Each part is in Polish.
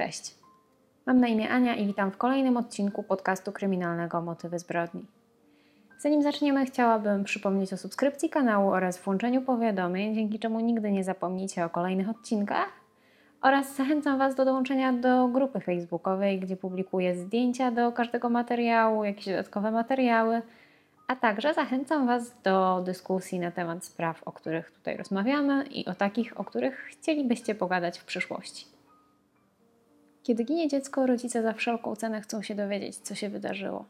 Cześć. Mam na imię Ania i witam w kolejnym odcinku podcastu kryminalnego Motywy zbrodni. Zanim zaczniemy, chciałabym przypomnieć o subskrypcji kanału oraz włączeniu powiadomień, dzięki czemu nigdy nie zapomnicie o kolejnych odcinkach. Oraz zachęcam Was do dołączenia do grupy facebookowej, gdzie publikuję zdjęcia do każdego materiału, jakieś dodatkowe materiały, a także zachęcam Was do dyskusji na temat spraw, o których tutaj rozmawiamy i o takich, o których chcielibyście pogadać w przyszłości. Kiedy ginie dziecko, rodzice za wszelką cenę chcą się dowiedzieć, co się wydarzyło.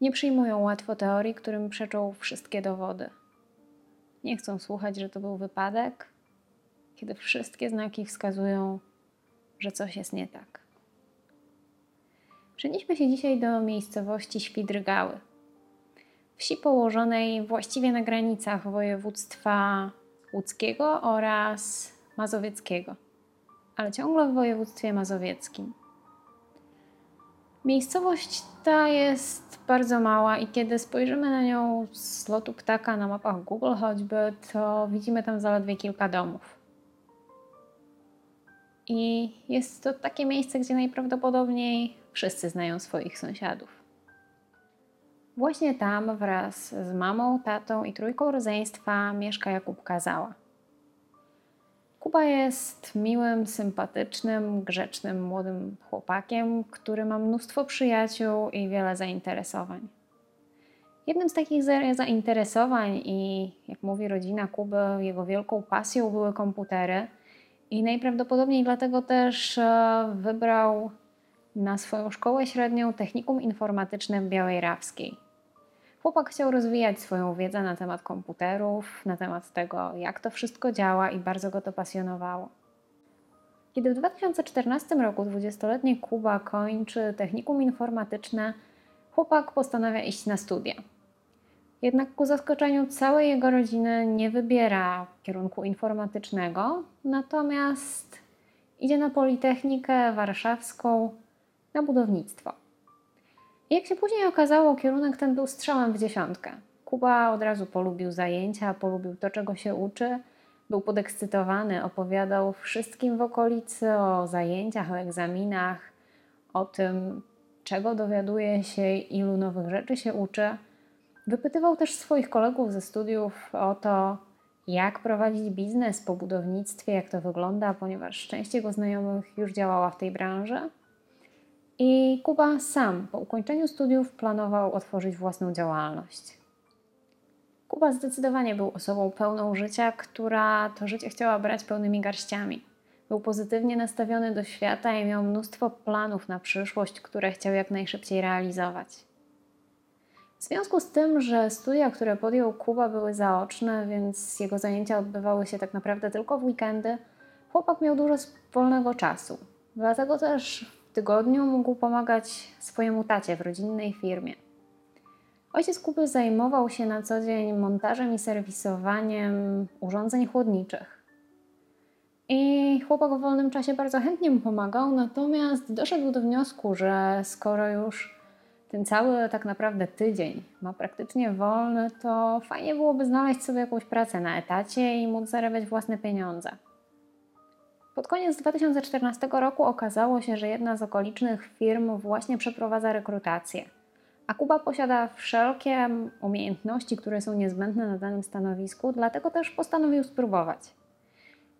Nie przyjmują łatwo teorii, którym przeczą wszystkie dowody. Nie chcą słuchać, że to był wypadek, kiedy wszystkie znaki wskazują, że coś jest nie tak. Przenieśmy się dzisiaj do miejscowości Świdrygały, wsi położonej właściwie na granicach województwa łódzkiego oraz mazowieckiego, ale ciągle w województwie mazowieckim. Miejscowość ta jest bardzo mała i kiedy spojrzymy na nią z lotu ptaka na mapach Google choćby, to widzimy tam zaledwie kilka domów. I jest to takie miejsce, gdzie najprawdopodobniej wszyscy znają swoich sąsiadów. Właśnie tam wraz z mamą, tatą i trójką rodzeństwa mieszka Jakub Kazała. Kuba jest miłym, sympatycznym, grzecznym młodym chłopakiem, który ma mnóstwo przyjaciół i wiele zainteresowań. Jednym z takich zainteresowań i, jak mówi rodzina Kuby, jego wielką pasją były komputery i najprawdopodobniej dlatego też e, wybrał na swoją szkołę średnią technikum informatyczne w Białej Rawskiej. Chłopak chciał rozwijać swoją wiedzę na temat komputerów, na temat tego, jak to wszystko działa i bardzo go to pasjonowało. Kiedy w 2014 roku 20-letni Kuba kończy technikum informatyczne, chłopak postanawia iść na studia. Jednak ku zaskoczeniu całej jego rodziny nie wybiera kierunku informatycznego, natomiast idzie na Politechnikę Warszawską na budownictwo. Jak się później okazało, kierunek ten był strzałem w dziesiątkę. Kuba od razu polubił zajęcia, polubił to, czego się uczy. Był podekscytowany, opowiadał wszystkim w okolicy o zajęciach, o egzaminach, o tym, czego dowiaduje się, ilu nowych rzeczy się uczy. Wypytywał też swoich kolegów ze studiów o to, jak prowadzić biznes po budownictwie, jak to wygląda, ponieważ część jego znajomych już działała w tej branży. I Kuba sam po ukończeniu studiów planował otworzyć własną działalność. Kuba zdecydowanie był osobą pełną życia, która to życie chciała brać pełnymi garściami. Był pozytywnie nastawiony do świata i miał mnóstwo planów na przyszłość, które chciał jak najszybciej realizować. W związku z tym, że studia, które podjął Kuba, były zaoczne, więc jego zajęcia odbywały się tak naprawdę tylko w weekendy, chłopak miał dużo wolnego czasu. Dlatego też tygodniu mógł pomagać swojemu tacie w rodzinnej firmie. Ojciec Kuby zajmował się na co dzień montażem i serwisowaniem urządzeń chłodniczych. I chłopak w wolnym czasie bardzo chętnie mu pomagał, natomiast doszedł do wniosku, że skoro już ten cały tak naprawdę tydzień ma praktycznie wolny, to fajnie byłoby znaleźć sobie jakąś pracę na etacie i móc zarabiać własne pieniądze. Pod koniec 2014 roku okazało się, że jedna z okolicznych firm właśnie przeprowadza rekrutację, a Kuba posiada wszelkie umiejętności, które są niezbędne na danym stanowisku, dlatego też postanowił spróbować.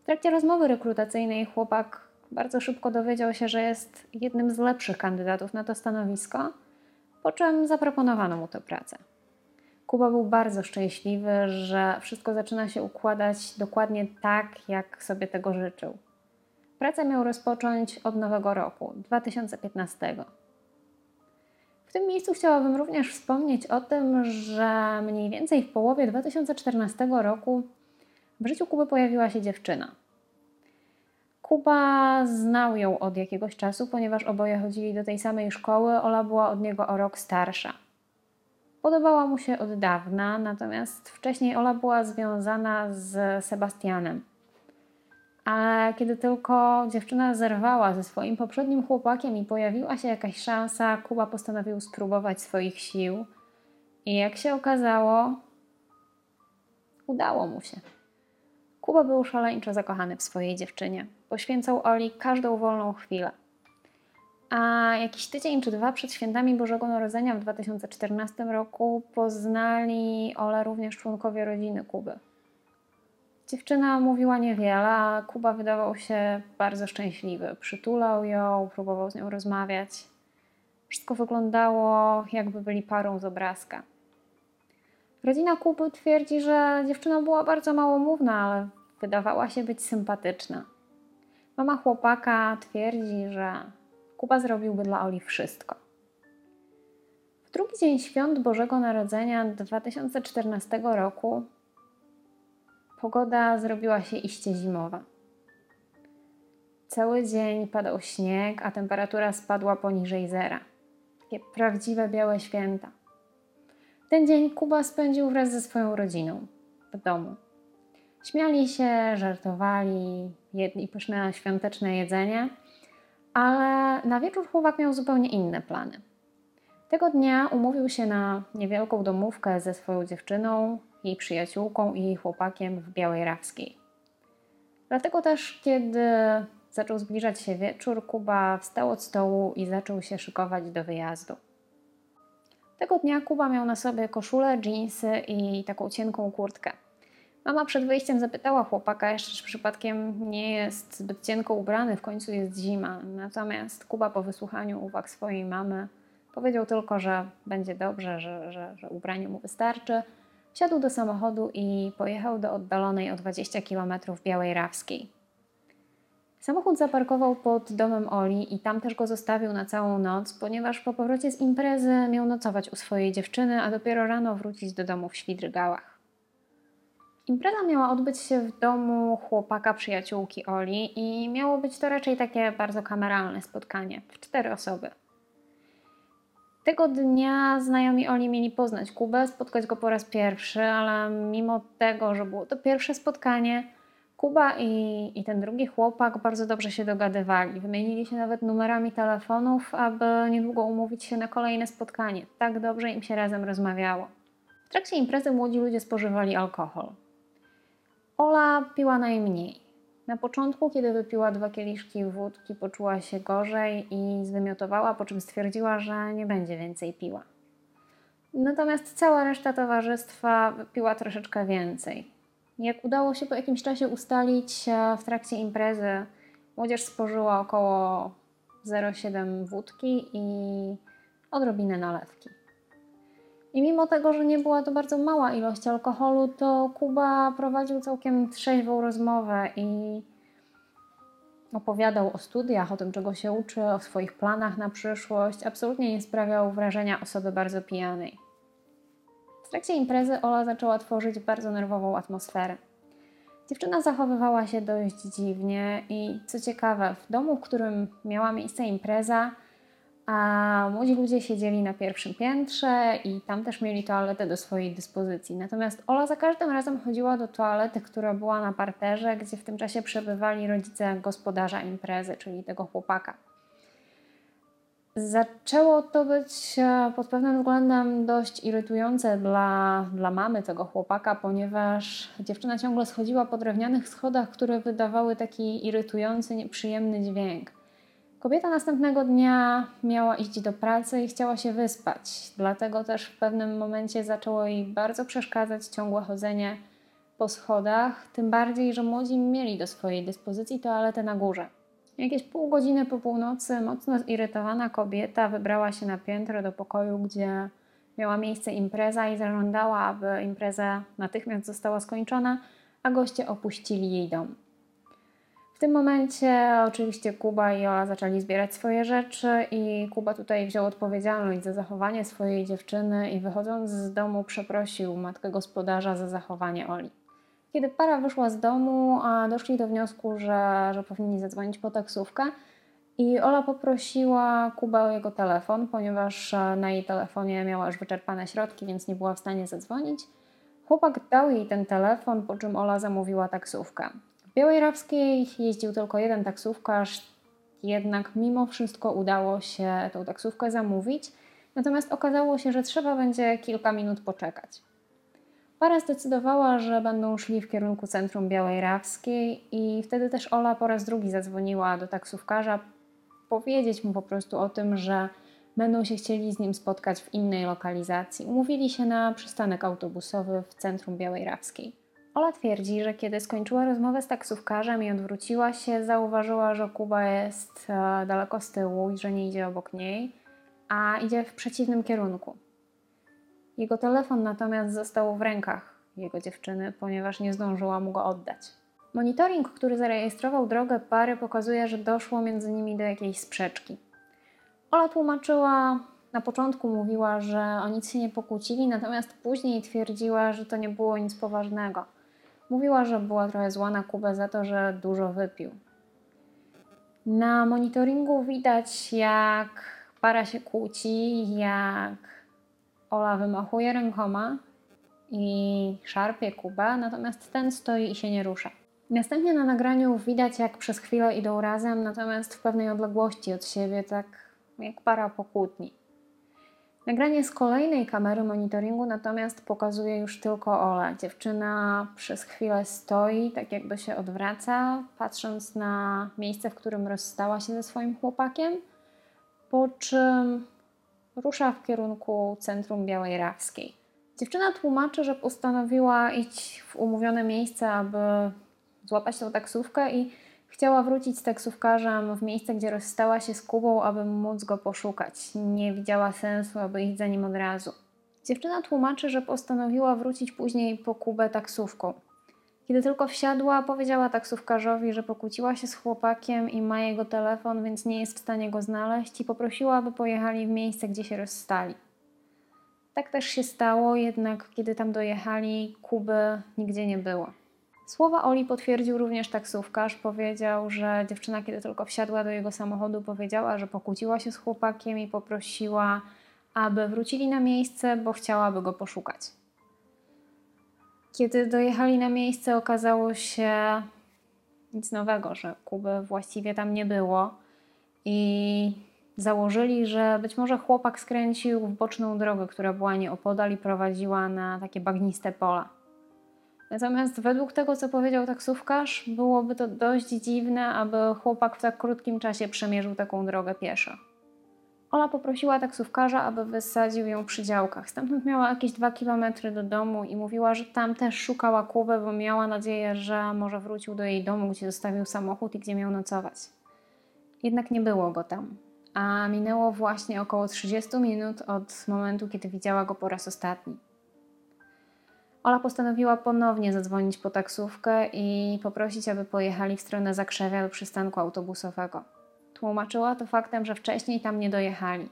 W trakcie rozmowy rekrutacyjnej chłopak bardzo szybko dowiedział się, że jest jednym z lepszych kandydatów na to stanowisko, po czym zaproponowano mu tę pracę. Kuba był bardzo szczęśliwy, że wszystko zaczyna się układać dokładnie tak, jak sobie tego życzył. Pracę miał rozpocząć od nowego roku 2015. W tym miejscu chciałabym również wspomnieć o tym, że mniej więcej w połowie 2014 roku w życiu Kuby pojawiła się dziewczyna. Kuba znał ją od jakiegoś czasu, ponieważ oboje chodzili do tej samej szkoły. Ola była od niego o rok starsza. Podobała mu się od dawna, natomiast wcześniej Ola była związana z Sebastianem. A kiedy tylko dziewczyna zerwała ze swoim poprzednim chłopakiem i pojawiła się jakaś szansa, Kuba postanowił spróbować swoich sił. I jak się okazało, udało mu się. Kuba był szaleńczo zakochany w swojej dziewczynie. Poświęcał Oli każdą wolną chwilę. A jakiś tydzień czy dwa przed świętami Bożego Narodzenia w 2014 roku poznali Ole również członkowie rodziny Kuby. Dziewczyna mówiła niewiele, a Kuba wydawał się bardzo szczęśliwy. Przytulał ją, próbował z nią rozmawiać. Wszystko wyglądało, jakby byli parą z obrazka. Rodzina Kuby twierdzi, że dziewczyna była bardzo małomówna, ale wydawała się być sympatyczna. Mama chłopaka twierdzi, że Kuba zrobiłby dla Oli wszystko. W drugi dzień świąt Bożego Narodzenia 2014 roku pogoda zrobiła się iście zimowa. Cały dzień padał śnieg, a temperatura spadła poniżej zera. Takie prawdziwe białe święta. Ten dzień Kuba spędził wraz ze swoją rodziną w domu. Śmiali się, żartowali, jedli pyszne świąteczne jedzenie, ale na wieczór chłopak miał zupełnie inne plany. Tego dnia umówił się na niewielką domówkę ze swoją dziewczyną, jej przyjaciółką i chłopakiem w Białej Rawskiej. Dlatego też, kiedy zaczął zbliżać się wieczór, Kuba wstał od stołu i zaczął się szykować do wyjazdu. Tego dnia Kuba miał na sobie koszulę, dżinsy i taką cienką kurtkę. Mama przed wyjściem zapytała chłopaka jeszcze, czy przypadkiem nie jest zbyt cienko ubrany, w końcu jest zima. Natomiast Kuba po wysłuchaniu uwag swojej mamy powiedział tylko, że będzie dobrze, że, że, że ubranie mu wystarczy. Wsiadł do samochodu i pojechał do oddalonej o 20 km Białej Rawskiej. Samochód zaparkował pod domem Oli i tam też go zostawił na całą noc, ponieważ po powrocie z imprezy miał nocować u swojej dziewczyny, a dopiero rano wrócić do domu w Świdrygałach. Impreza miała odbyć się w domu chłopaka przyjaciółki Oli i miało być to raczej takie bardzo kameralne spotkanie w cztery osoby. Tego dnia znajomi Oli mieli poznać Kubę, spotkać go po raz pierwszy, ale mimo tego, że było to pierwsze spotkanie, Kuba i, i ten drugi chłopak bardzo dobrze się dogadywali. Wymienili się nawet numerami telefonów, aby niedługo umówić się na kolejne spotkanie. Tak dobrze im się razem rozmawiało. W trakcie imprezy młodzi ludzie spożywali alkohol. Ola piła najmniej. Na początku, kiedy wypiła dwa kieliszki wódki, poczuła się gorzej i zwymiotowała, po czym stwierdziła, że nie będzie więcej piła. Natomiast cała reszta towarzystwa wypiła troszeczkę więcej. Jak udało się po jakimś czasie ustalić e, w trakcie imprezy, młodzież spożyła około 0,7 wódki i odrobinę nalewki. I mimo tego, że nie była to bardzo mała ilość alkoholu, to Kuba prowadził całkiem trzeźwą rozmowę i opowiadał o studiach, o tym, czego się uczy, o swoich planach na przyszłość. Absolutnie nie sprawiał wrażenia osoby bardzo pijanej. W trakcie imprezy Ola zaczęła tworzyć bardzo nerwową atmosferę. Dziewczyna zachowywała się dość dziwnie i co ciekawe, w domu, w którym miała miejsce impreza, a młodzi ludzie siedzieli na pierwszym piętrze i tam też mieli toaletę do swojej dyspozycji. Natomiast Ola za każdym razem chodziła do toalety, która była na parterze, gdzie w tym czasie przebywali rodzice gospodarza imprezy, czyli tego chłopaka. Zaczęło to być e, pod pewnym względem dość irytujące dla, dla mamy tego chłopaka, ponieważ dziewczyna ciągle schodziła po drewnianych schodach, które wydawały taki irytujący, nieprzyjemny dźwięk. Kobieta następnego dnia miała iść do pracy i chciała się wyspać, dlatego też w pewnym momencie zaczęło jej bardzo przeszkadzać ciągłe chodzenie po schodach, tym bardziej, że młodzi mieli do swojej dyspozycji toaletę na górze. Jakieś pół godziny po północy mocno zirytowana kobieta wybrała się na piętro do pokoju, gdzie miała miejsce impreza i zażądała, aby impreza natychmiast została skończona, a goście opuścili jej dom. W tym momencie oczywiście Kuba i Ola zaczęli zbierać swoje rzeczy i Kuba tutaj wziął odpowiedzialność za zachowanie swojej dziewczyny i wychodząc z domu przeprosił matkę gospodarza za zachowanie Oli. Kiedy para wyszła z domu, doszli do wniosku, że, że powinni zadzwonić po taksówkę i Ola poprosiła Kubę o jego telefon, ponieważ na jej telefonie miała już wyczerpane środki, więc nie była w stanie zadzwonić. Chłopak dał jej ten telefon, po czym Ola zamówiła taksówkę. Białej Rawskiej jeździł tylko jeden taksówkarz, jednak mimo wszystko udało się tą taksówkę zamówić, natomiast okazało się, że trzeba będzie kilka minut poczekać. Para zdecydowała, że będą szli w kierunku centrum Białej Rawskiej i wtedy też Ola po raz drugi zadzwoniła do taksówkarza powiedzieć mu po prostu o tym, że będą się chcieli z nim spotkać w innej lokalizacji. Umówili się na przystanek autobusowy w centrum Białej Rawskiej. Ola twierdzi, że kiedy skończyła rozmowę z taksówkarzem i odwróciła się, zauważyła, że Kuba jest e, daleko z tyłu i że nie idzie obok niej, a idzie w przeciwnym kierunku. Jego telefon natomiast został w rękach jego dziewczyny, ponieważ nie zdążyła mu go oddać. Monitoring, który zarejestrował drogę pary, pokazuje, że doszło między nimi do jakiejś sprzeczki. Ola tłumaczyła, na początku mówiła, że o nic się nie pokłócili, natomiast później twierdziła, że to nie było nic poważnego. Mówiła, że była trochę zła na Kubę za to, że dużo wypił. Na monitoringu widać, jak para się kłóci, jak Ola wymachuje rękoma i szarpie Kubę, natomiast ten stoi i się nie rusza. Następnie na nagraniu widać, jak przez chwilę idą razem, natomiast w pewnej odległości od siebie, tak jak para po kłótni. Nagranie z kolejnej kamery monitoringu natomiast pokazuje już tylko Ole. Dziewczyna przez chwilę stoi, tak jakby się odwraca, patrząc na miejsce, w którym rozstała się ze swoim chłopakiem, po czym rusza w kierunku centrum Białej Rawskiej. Dziewczyna tłumaczy, że postanowiła iść w umówione miejsce, aby złapać tą taksówkę i chciała wrócić z taksówkarzem w miejsce, gdzie rozstała się z Kubą, aby móc go poszukać. Nie widziała sensu, aby iść za nim od razu. Dziewczyna tłumaczy, że postanowiła wrócić później po Kubę taksówką. Kiedy tylko wsiadła, powiedziała taksówkarzowi, że pokłóciła się z chłopakiem i ma jego telefon, więc nie jest w stanie go znaleźć i poprosiła, aby pojechali w miejsce, gdzie się rozstali. Tak też się stało, jednak kiedy tam dojechali, Kuby nigdzie nie było. Słowa Oli potwierdził również taksówkarz. Powiedział, że dziewczyna, kiedy tylko wsiadła do jego samochodu, powiedziała, że pokłóciła się z chłopakiem i poprosiła, aby wrócili na miejsce, bo chciałaby go poszukać. Kiedy dojechali na miejsce, okazało się nic nowego, że Kuby właściwie tam nie było i założyli, że być może chłopak skręcił w boczną drogę, która była nieopodal i prowadziła na takie bagniste pola. Natomiast według tego, co powiedział taksówkarz, byłoby to dość dziwne, aby chłopak w tak krótkim czasie przemierzył taką drogę pieszo. Ola poprosiła taksówkarza, aby wysadził ją przy działkach. Stamtąd miała jakieś dwa kilometry do domu i mówiła, że tam też szukała Kubę, bo miała nadzieję, że może wrócił do jej domu, gdzie zostawił samochód i gdzie miał nocować. Jednak nie było go tam, a minęło właśnie około 30 minut od momentu, kiedy widziała go po raz ostatni. Ola postanowiła ponownie zadzwonić po taksówkę i poprosić, aby pojechali w stronę Zakrzewia do przystanku autobusowego. Tłumaczyła to faktem, że wcześniej tam nie dojechali.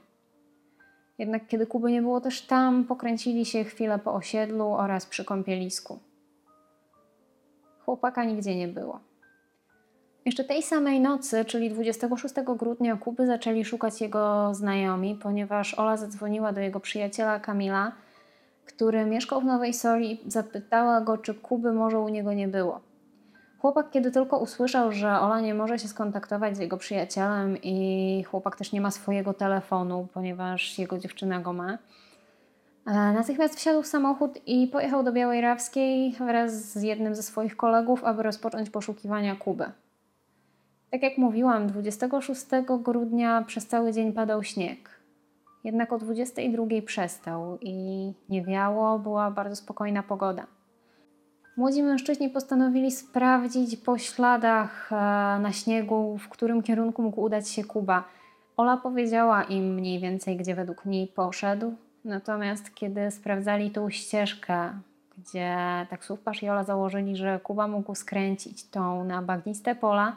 Jednak kiedy Kuby nie było też tam, pokręcili się chwilę po osiedlu oraz przy kąpielisku. Chłopaka nigdzie nie było. Jeszcze tej samej nocy, czyli 26 grudnia, Kuby zaczęli szukać jego znajomi, ponieważ Ola zadzwoniła do jego przyjaciela Kamila, który mieszkał w Nowej Soli, zapytała go, czy Kuby może u niego nie było. Chłopak, kiedy tylko usłyszał, że Ola nie może się skontaktować z jego przyjacielem i chłopak też nie ma swojego telefonu, ponieważ jego dziewczyna go ma, e, natychmiast wsiadł w samochód i pojechał do Białej Rawskiej wraz z jednym ze swoich kolegów, aby rozpocząć poszukiwania Kuby. Tak jak mówiłam, 26 grudnia przez cały dzień padał śnieg. Jednak o 22 przestał i nie wiało, była bardzo spokojna pogoda. Młodzi mężczyźni postanowili sprawdzić po śladach e, na śniegu, w którym kierunku mógł udać się Kuba. Ola powiedziała im mniej więcej, gdzie według niej poszedł, natomiast kiedy sprawdzali tą ścieżkę, gdzie taksówkarz i Ola założyli, że Kuba mógł skręcić tą na bagniste pola,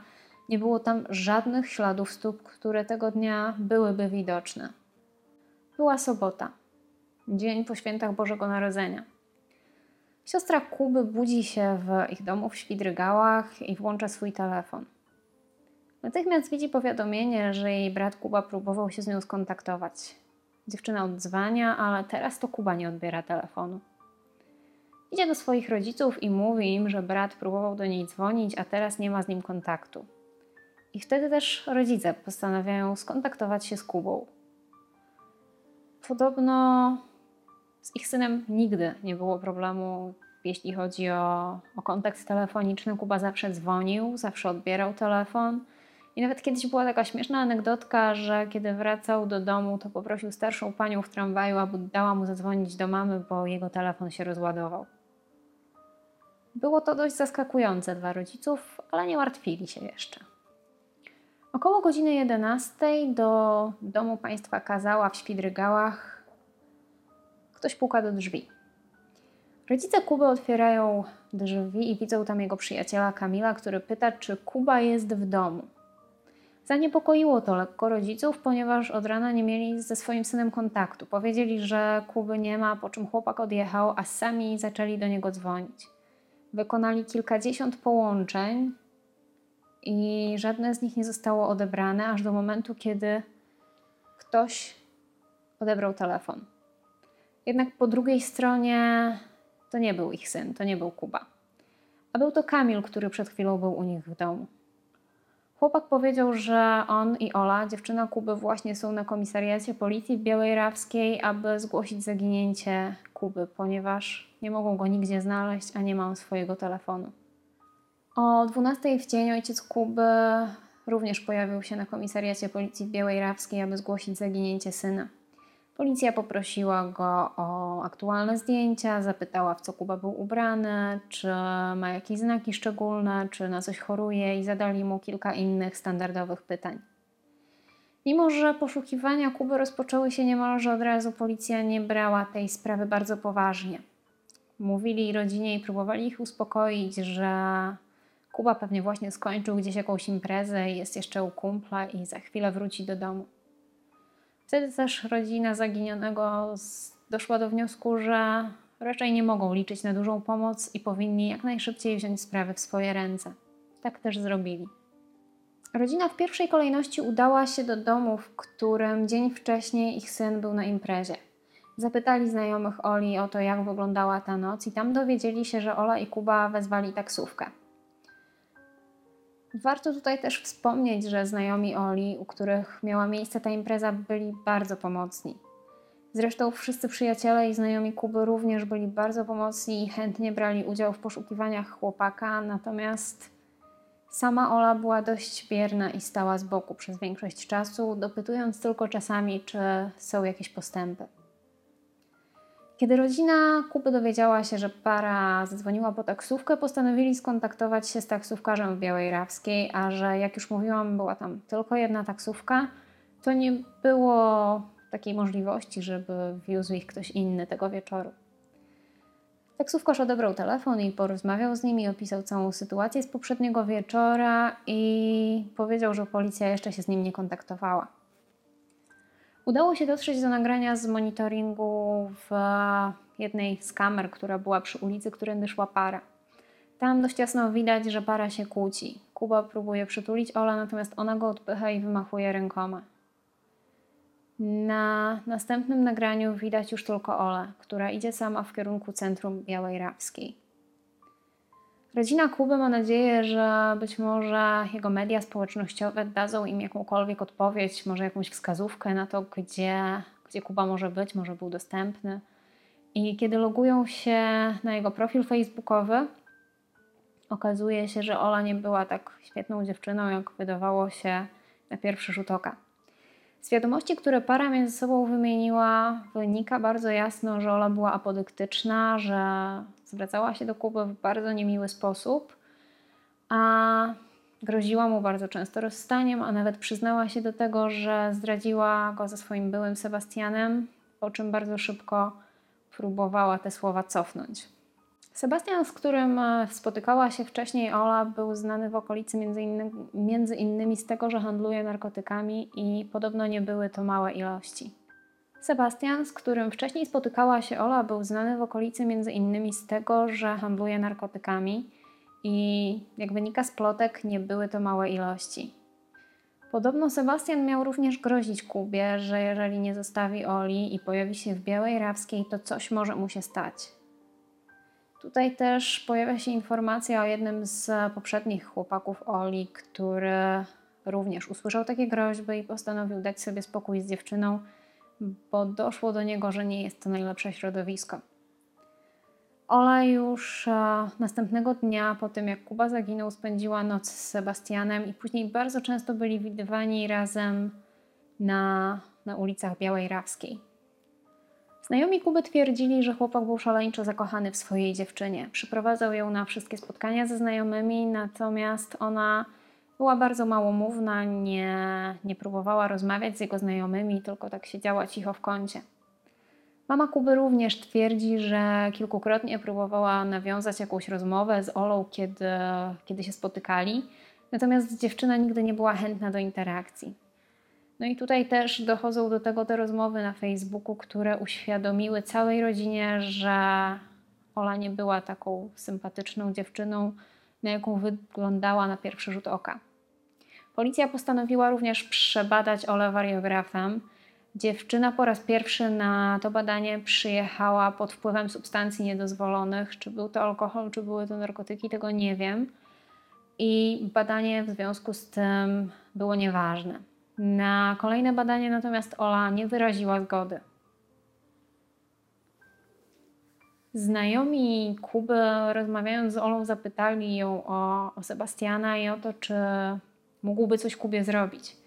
nie było tam żadnych śladów stóp, które tego dnia byłyby widoczne. Była sobota, dzień po świętach Bożego Narodzenia. Siostra Kuby budzi się w ich domu w Świdrygałach i włącza swój telefon. Natychmiast widzi powiadomienie, że jej brat Kuba próbował się z nią skontaktować. Dziewczyna odzwania, ale teraz to Kuba nie odbiera telefonu. Idzie do swoich rodziców i mówi im, że brat próbował do niej dzwonić, a teraz nie ma z nim kontaktu. I wtedy też rodzice postanawiają skontaktować się z Kubą. Podobno Z ich synem nigdy nie było problemu, jeśli chodzi o, o kontakt telefoniczny. Kuba zawsze dzwonił, zawsze odbierał telefon. I nawet kiedyś była taka śmieszna anegdotka, że kiedy wracał do domu, to poprosił starszą panią w tramwaju, aby dała mu zadzwonić do mamy, bo jego telefon się rozładował. Było to dość zaskakujące dla rodziców, ale nie martwili się jeszcze. Około godziny 11 do domu państwa Kazała w Świdrygałach ktoś puka do drzwi. Rodzice Kuby otwierają drzwi i widzą tam jego przyjaciela Kamila, który pyta, czy Kuba jest w domu. Zaniepokoiło to lekko rodziców, ponieważ od rana nie mieli ze swoim synem kontaktu. Powiedzieli, że Kuby nie ma, po czym chłopak odjechał, a sami zaczęli do niego dzwonić. Wykonali kilkadziesiąt połączeń i żadne z nich nie zostało odebrane, aż do momentu, kiedy ktoś odebrał telefon. Jednak po drugiej stronie to nie był ich syn, to nie był Kuba. A był to Kamil, który przed chwilą był u nich w domu. Chłopak powiedział, że on i Ola, dziewczyna Kuby, właśnie są na komisariacie policji w Białej Rawskiej, aby zgłosić zaginięcie Kuby, ponieważ nie mogą go nigdzie znaleźć, a nie mają swojego telefonu. O 12 w dzień ojciec Kuby również pojawił się na komisariacie policji w Białej Rawskiej, aby zgłosić zaginięcie syna. Policja poprosiła go o aktualne zdjęcia, zapytała, w co Kuba był ubrany, czy ma jakieś znaki szczególne, czy na coś choruje i zadali mu kilka innych standardowych pytań. Mimo, że poszukiwania Kuby rozpoczęły się niemalże od razu, policja nie brała tej sprawy bardzo poważnie. Mówili rodzinie i próbowali ich uspokoić, że Kuba pewnie właśnie skończył gdzieś jakąś imprezę i jest jeszcze u kumpla i za chwilę wróci do domu. Wtedy też rodzina zaginionego doszła do wniosku, że raczej nie mogą liczyć na dużą pomoc i powinni jak najszybciej wziąć sprawy w swoje ręce. Tak też zrobili. Rodzina w pierwszej kolejności udała się do domu, w którym dzień wcześniej ich syn był na imprezie. Zapytali znajomych Oli o to, jak wyglądała ta noc, i tam dowiedzieli się, że Ola i Kuba wezwali taksówkę. Warto tutaj też wspomnieć, że znajomi Oli, u których miała miejsce ta impreza, byli bardzo pomocni. Zresztą wszyscy przyjaciele i znajomi Kuby również byli bardzo pomocni i chętnie brali udział w poszukiwaniach chłopaka, natomiast sama Ola była dość bierna i stała z boku przez większość czasu, dopytując tylko czasami, czy są jakieś postępy. Kiedy rodzina Kuby dowiedziała się, że para zadzwoniła po taksówkę, postanowili skontaktować się z taksówkarzem w Białej Rawskiej, a że jak już mówiłam, była tam tylko jedna taksówka, to nie było takiej możliwości, żeby wiózł ich ktoś inny tego wieczoru. Taksówkarz odebrał telefon i porozmawiał z nimi, opisał całą sytuację z poprzedniego wieczora i powiedział, że policja jeszcze się z nim nie kontaktowała. Udało się dotrzeć do nagrania z monitoringu w jednej z kamer, która była przy ulicy, którędy szła para. Tam dość jasno widać, że para się kłóci. Kuba próbuje przytulić Ola, natomiast ona go odpycha i wymachuje rękoma. Na następnym nagraniu widać już tylko Olę, która idzie sama w kierunku centrum Białej Rawskiej. Rodzina Kuby ma nadzieję, że być może jego media społecznościowe dadzą im jakąkolwiek odpowiedź, może jakąś wskazówkę na to, gdzie, gdzie Kuba może być, może był dostępny. I kiedy logują się na jego profil facebookowy, okazuje się, że Ola nie była tak świetną dziewczyną, jak wydawało się na pierwszy rzut oka. Z wiadomości, które para między sobą wymieniła, wynika bardzo jasno, że Ola była apodyktyczna, że zwracała się do Kuby w bardzo niemiły sposób, a groziła mu bardzo często rozstaniem, a nawet przyznała się do tego, że zdradziła go ze swoim byłym Sebastianem, po czym bardzo szybko próbowała te słowa cofnąć. Sebastian, z którym e, spotykała się wcześniej Ola, był znany w okolicy między, między innymi z tego, że handluje narkotykami i podobno nie były to małe ilości. Sebastian, z którym wcześniej spotykała się Ola, był znany w okolicy między innymi z tego, że handluje narkotykami i jak wynika z plotek, nie były to małe ilości. Podobno Sebastian miał również grozić Kubie, że jeżeli nie zostawi Oli i pojawi się w Białej Rawskiej, to coś może mu się stać. Tutaj też pojawia się informacja o jednym z poprzednich chłopaków Oli, który również usłyszał takie groźby i postanowił dać sobie spokój z dziewczyną, bo doszło do niego, że nie jest to najlepsze środowisko. Ola już e, następnego dnia, po tym jak Kuba zaginął, spędziła noc z Sebastianem i później bardzo często byli widywani razem na, na ulicach Białej Rawskiej. Znajomi Kuby twierdzili, że chłopak był szaleńczo zakochany w swojej dziewczynie. Przyprowadzał ją na wszystkie spotkania ze znajomymi, natomiast ona była bardzo małomówna, nie, nie próbowała rozmawiać z jego znajomymi, tylko tak siedziała cicho w kącie. Mama Kuby również twierdzi, że kilkukrotnie próbowała nawiązać jakąś rozmowę z Olą, kiedy, kiedy się spotykali, natomiast dziewczyna nigdy nie była chętna do interakcji. No i tutaj też dochodzą do tego te rozmowy na Facebooku, które uświadomiły całej rodzinie, że Ola nie była taką sympatyczną dziewczyną, na jaką wyglądała na pierwszy rzut oka. Policja postanowiła również przebadać Olę wariografem. Dziewczyna po raz pierwszy na to badanie przyjechała pod wpływem substancji niedozwolonych. Czy był to alkohol, czy były to narkotyki, tego nie wiem. I badanie w związku z tym było nieważne. Na kolejne badanie natomiast Ola nie wyraziła zgody. Znajomi Kuby, rozmawiając z Olą, zapytali ją o, o Sebastiana i o to, czy mógłby coś Kubie zrobić.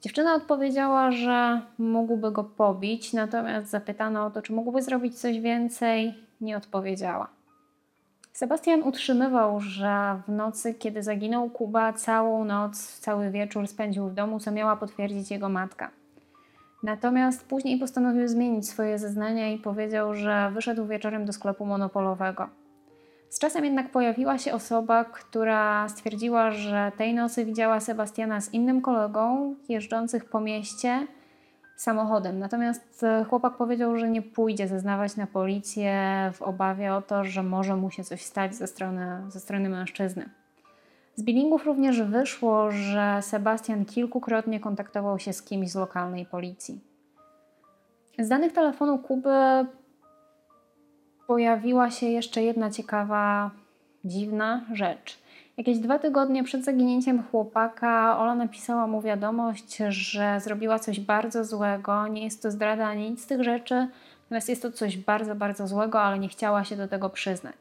Dziewczyna odpowiedziała, że mógłby go pobić, natomiast zapytano o to, czy mógłby zrobić coś więcej, nie odpowiedziała. Sebastian utrzymywał, że w nocy, kiedy zaginął Kuba, całą noc, cały wieczór spędził w domu, co miała potwierdzić jego matka. Natomiast później postanowił zmienić swoje zeznania i powiedział, że wyszedł wieczorem do sklepu monopolowego. Z czasem jednak pojawiła się osoba, która stwierdziła, że tej nocy widziała Sebastiana z innym kolegą jeżdżących po mieście samochodem. Natomiast e, chłopak powiedział, że nie pójdzie zeznawać na policję w obawie o to, że może mu się coś stać ze strony, ze strony mężczyzny. Z billingów również wyszło, że Sebastian kilkukrotnie kontaktował się z kimś z lokalnej policji. Z danych telefonu Kuby pojawiła się jeszcze jedna ciekawa, dziwna rzecz. Jakieś dwa tygodnie przed zaginięciem chłopaka Ola napisała mu wiadomość, że zrobiła coś bardzo złego. Nie jest to zdrada ani nic z tych rzeczy, natomiast jest to coś bardzo, bardzo złego, ale nie chciała się do tego przyznać.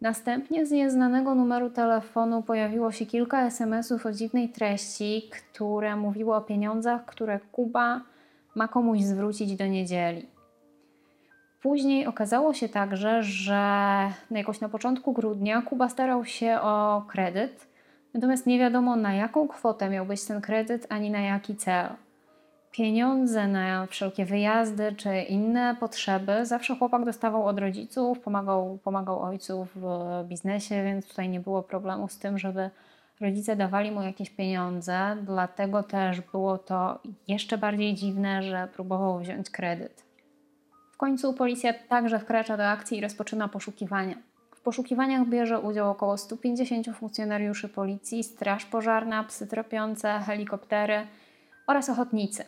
Następnie z nieznanego numeru telefonu pojawiło się kilka SMS-ów o dziwnej treści, które mówiły o pieniądzach, które Kuba ma komuś zwrócić do niedzieli. Później okazało się także, że jakoś na początku grudnia Kuba starał się o kredyt, natomiast nie wiadomo na jaką kwotę miał być ten kredyt ani na jaki cel. Pieniądze na wszelkie wyjazdy czy inne potrzeby zawsze chłopak dostawał od rodziców, pomagał, pomagał ojcu w biznesie, więc tutaj nie było problemu z tym, żeby rodzice dawali mu jakieś pieniądze. Dlatego też było to jeszcze bardziej dziwne, że próbował wziąć kredyt końcu policja także wkracza do akcji i rozpoczyna poszukiwania. W poszukiwaniach bierze udział około 150 funkcjonariuszy policji, straż pożarna, psy tropiące, helikoptery oraz ochotnicy.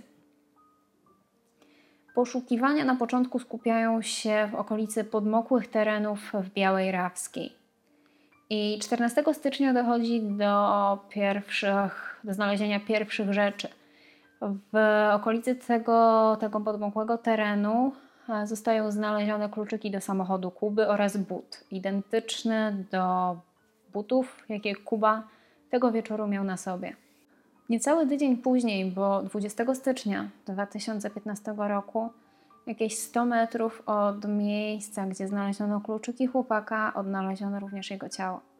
Poszukiwania na początku skupiają się w okolicy podmokłych terenów w Białej Rawskiej. I 14 stycznia dochodzi do pierwszych, do znalezienia pierwszych rzeczy. W okolicy tego, tego podmokłego terenu zostają znalezione kluczyki do samochodu Kuby oraz but, identyczny do butów, jakie Kuba tego wieczoru miał na sobie. Niecały tydzień później, bo 20 stycznia 2015 roku, jakieś 100 metrów od miejsca, gdzie znaleziono kluczyki chłopaka, odnaleziono również jego ciało.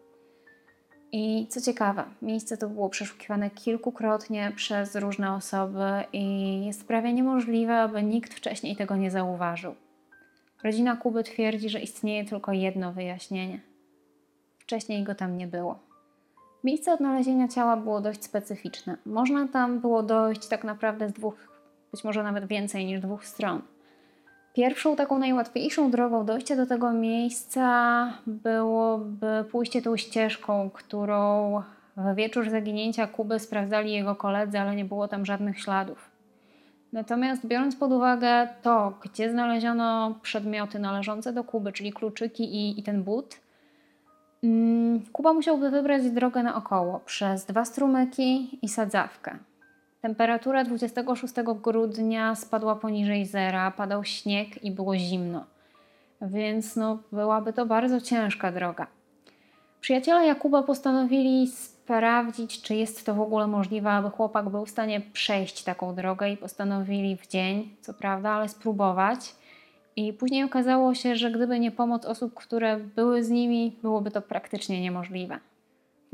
I co ciekawe, miejsce to było przeszukiwane kilkukrotnie przez różne osoby i jest prawie niemożliwe, aby nikt wcześniej tego nie zauważył. Rodzina Kuby twierdzi, że istnieje tylko jedno wyjaśnienie. Wcześniej go tam nie było. Miejsce odnalezienia ciała było dość specyficzne. Można tam było dojść tak naprawdę z dwóch, być może nawet więcej niż dwóch stron. Pierwszą, taką najłatwiejszą drogą dojścia do tego miejsca byłoby pójście tą ścieżką, którą w wieczór zaginięcia Kuby sprawdzali jego koledzy, ale nie było tam żadnych śladów. Natomiast biorąc pod uwagę to, gdzie znaleziono przedmioty należące do Kuby, czyli kluczyki i, i ten but, mm, Kuba musiałby wybrać drogę naokoło przez dwa strumyki i sadzawkę. Temperatura 26 grudnia spadła poniżej zera, padał śnieg i było zimno, więc no, byłaby to bardzo ciężka droga. Przyjaciele Jakuba postanowili sprawdzić, czy jest to w ogóle możliwe, aby chłopak był w stanie przejść taką drogę i postanowili w dzień, co prawda, ale spróbować. I później okazało się, że gdyby nie pomoc osób, które były z nimi, byłoby to praktycznie niemożliwe.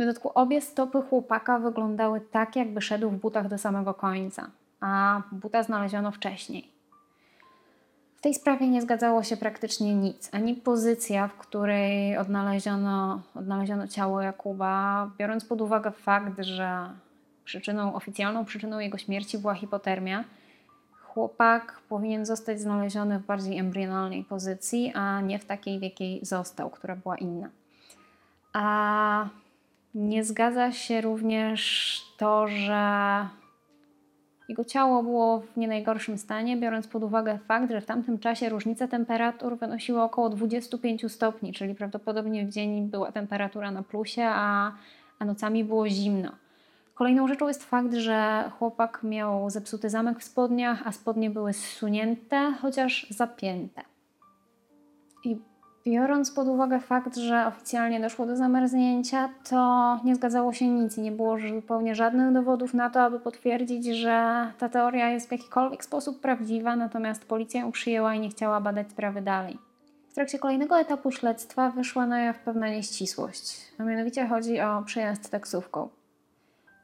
W dodatku obie stopy chłopaka wyglądały tak, jakby szedł w butach do samego końca, a buta znaleziono wcześniej. W tej sprawie nie zgadzało się praktycznie nic, ani pozycja, w której odnaleziono, odnaleziono ciało Jakuba, biorąc pod uwagę fakt, że przyczyną, oficjalną przyczyną jego śmierci była hipotermia. Chłopak powinien zostać znaleziony w bardziej embrionalnej pozycji, a nie w takiej, w jakiej został, która była inna. A nie zgadza się również to, że jego ciało było w nie najgorszym stanie, biorąc pod uwagę fakt, że w tamtym czasie różnica temperatur wynosiła około 25 stopni, czyli prawdopodobnie w dzień była temperatura na plusie, a, a nocami było zimno. Kolejną rzeczą jest fakt, że chłopak miał zepsuty zamek w spodniach, a spodnie były zsunięte, chociaż zapięte. I Biorąc pod uwagę fakt, że oficjalnie doszło do zamarznięcia, to nie zgadzało się nic i nie było zupełnie żadnych dowodów na to, aby potwierdzić, że ta teoria jest w jakikolwiek sposób prawdziwa, natomiast policja ją przyjęła i nie chciała badać sprawy dalej. W trakcie kolejnego etapu śledztwa wyszła na jaw pewna nieścisłość, a mianowicie chodzi o przejazd taksówką.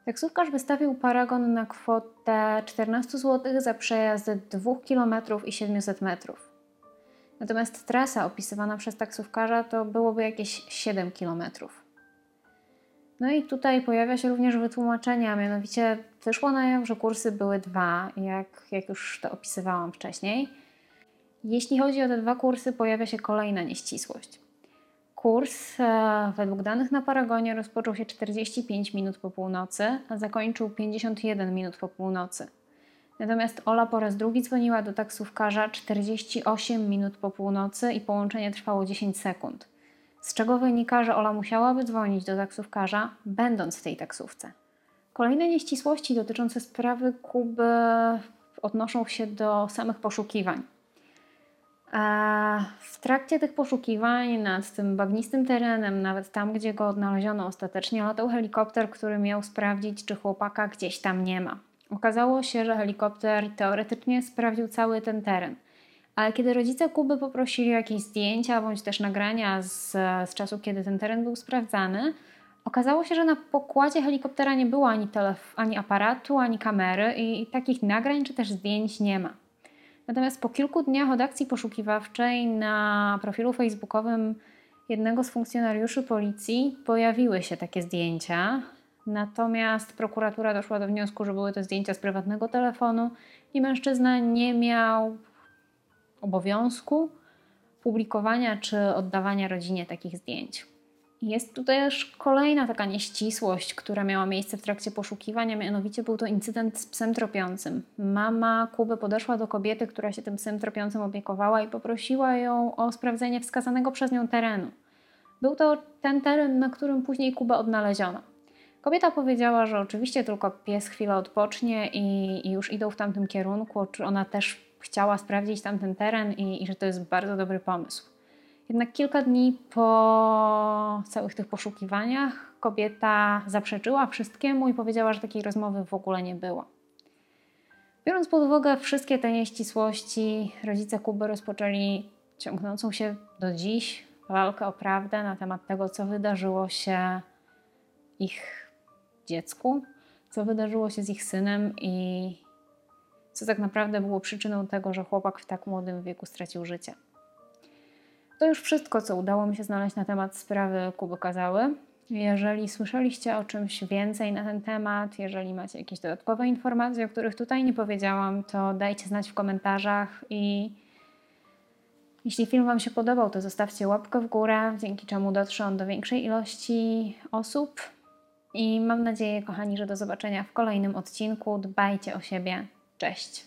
Taksówkarz wystawił paragon na kwotę 14 zł za przejazd 2 km i 700 metrów. Natomiast trasa opisywana przez taksówkarza to byłoby jakieś 7 km. No i tutaj pojawia się również wytłumaczenie, a mianowicie wyszło na jaw, że kursy były dwa, jak, jak już to opisywałam wcześniej. Jeśli chodzi o te dwa kursy, pojawia się kolejna nieścisłość. Kurs e, według danych na Paragonie rozpoczął się 45 minut po północy, a zakończył 51 minut po północy. Natomiast Ola po raz drugi dzwoniła do taksówkarza 48 minut po północy i połączenie trwało 10 sekund. Z czego wynika, że Ola musiałaby dzwonić do taksówkarza, będąc w tej taksówce. Kolejne nieścisłości dotyczące sprawy Kuby odnoszą się do samych poszukiwań. W trakcie tych poszukiwań nad tym bagnistym terenem, nawet tam, gdzie go odnaleziono ostatecznie, latał helikopter, który miał sprawdzić, czy chłopaka gdzieś tam nie ma. Okazało się, że helikopter teoretycznie sprawdził cały ten teren. Ale kiedy rodzice Kuby poprosili o jakieś zdjęcia bądź też nagrania z, z czasu, kiedy ten teren był sprawdzany, okazało się, że na pokładzie helikoptera nie było ani, telef- ani aparatu, ani kamery i, i takich nagrań czy też zdjęć nie ma. Natomiast po kilku dniach od akcji poszukiwawczej na profilu facebookowym jednego z funkcjonariuszy policji pojawiły się takie zdjęcia. Natomiast prokuratura doszła do wniosku, że były to zdjęcia z prywatnego telefonu i mężczyzna nie miał obowiązku publikowania czy oddawania rodzinie takich zdjęć. Jest tu też kolejna taka nieścisłość, która miała miejsce w trakcie poszukiwania, mianowicie był to incydent z psem tropiącym. Mama Kuby podeszła do kobiety, która się tym psem tropiącym opiekowała i poprosiła ją o sprawdzenie wskazanego przez nią terenu. Był to ten teren, na którym później Kubę odnaleziono. Kobieta powiedziała, że oczywiście tylko pies chwilę odpocznie i, i już idą w tamtym kierunku, czy ona też chciała sprawdzić tamten teren i, i że to jest bardzo dobry pomysł. Jednak kilka dni po całych tych poszukiwaniach kobieta zaprzeczyła wszystkiemu i powiedziała, że takiej rozmowy w ogóle nie było. Biorąc pod uwagę wszystkie te nieścisłości, rodzice Kuby rozpoczęli ciągnącą się do dziś walkę o prawdę na temat tego, co wydarzyło się ich dziecku, co wydarzyło się z ich synem i co tak naprawdę było przyczyną tego, że chłopak w tak młodym wieku stracił życie. To już wszystko, co udało mi się znaleźć na temat sprawy Kuby Kazały. Jeżeli słyszeliście o czymś więcej na ten temat, jeżeli macie jakieś dodatkowe informacje, o których tutaj nie powiedziałam, to dajcie znać w komentarzach i jeśli film Wam się podobał, to zostawcie łapkę w górę, dzięki czemu dotrze on do większej ilości osób. I mam nadzieję, kochani, że do zobaczenia w kolejnym odcinku. Dbajcie o siebie. Cześć.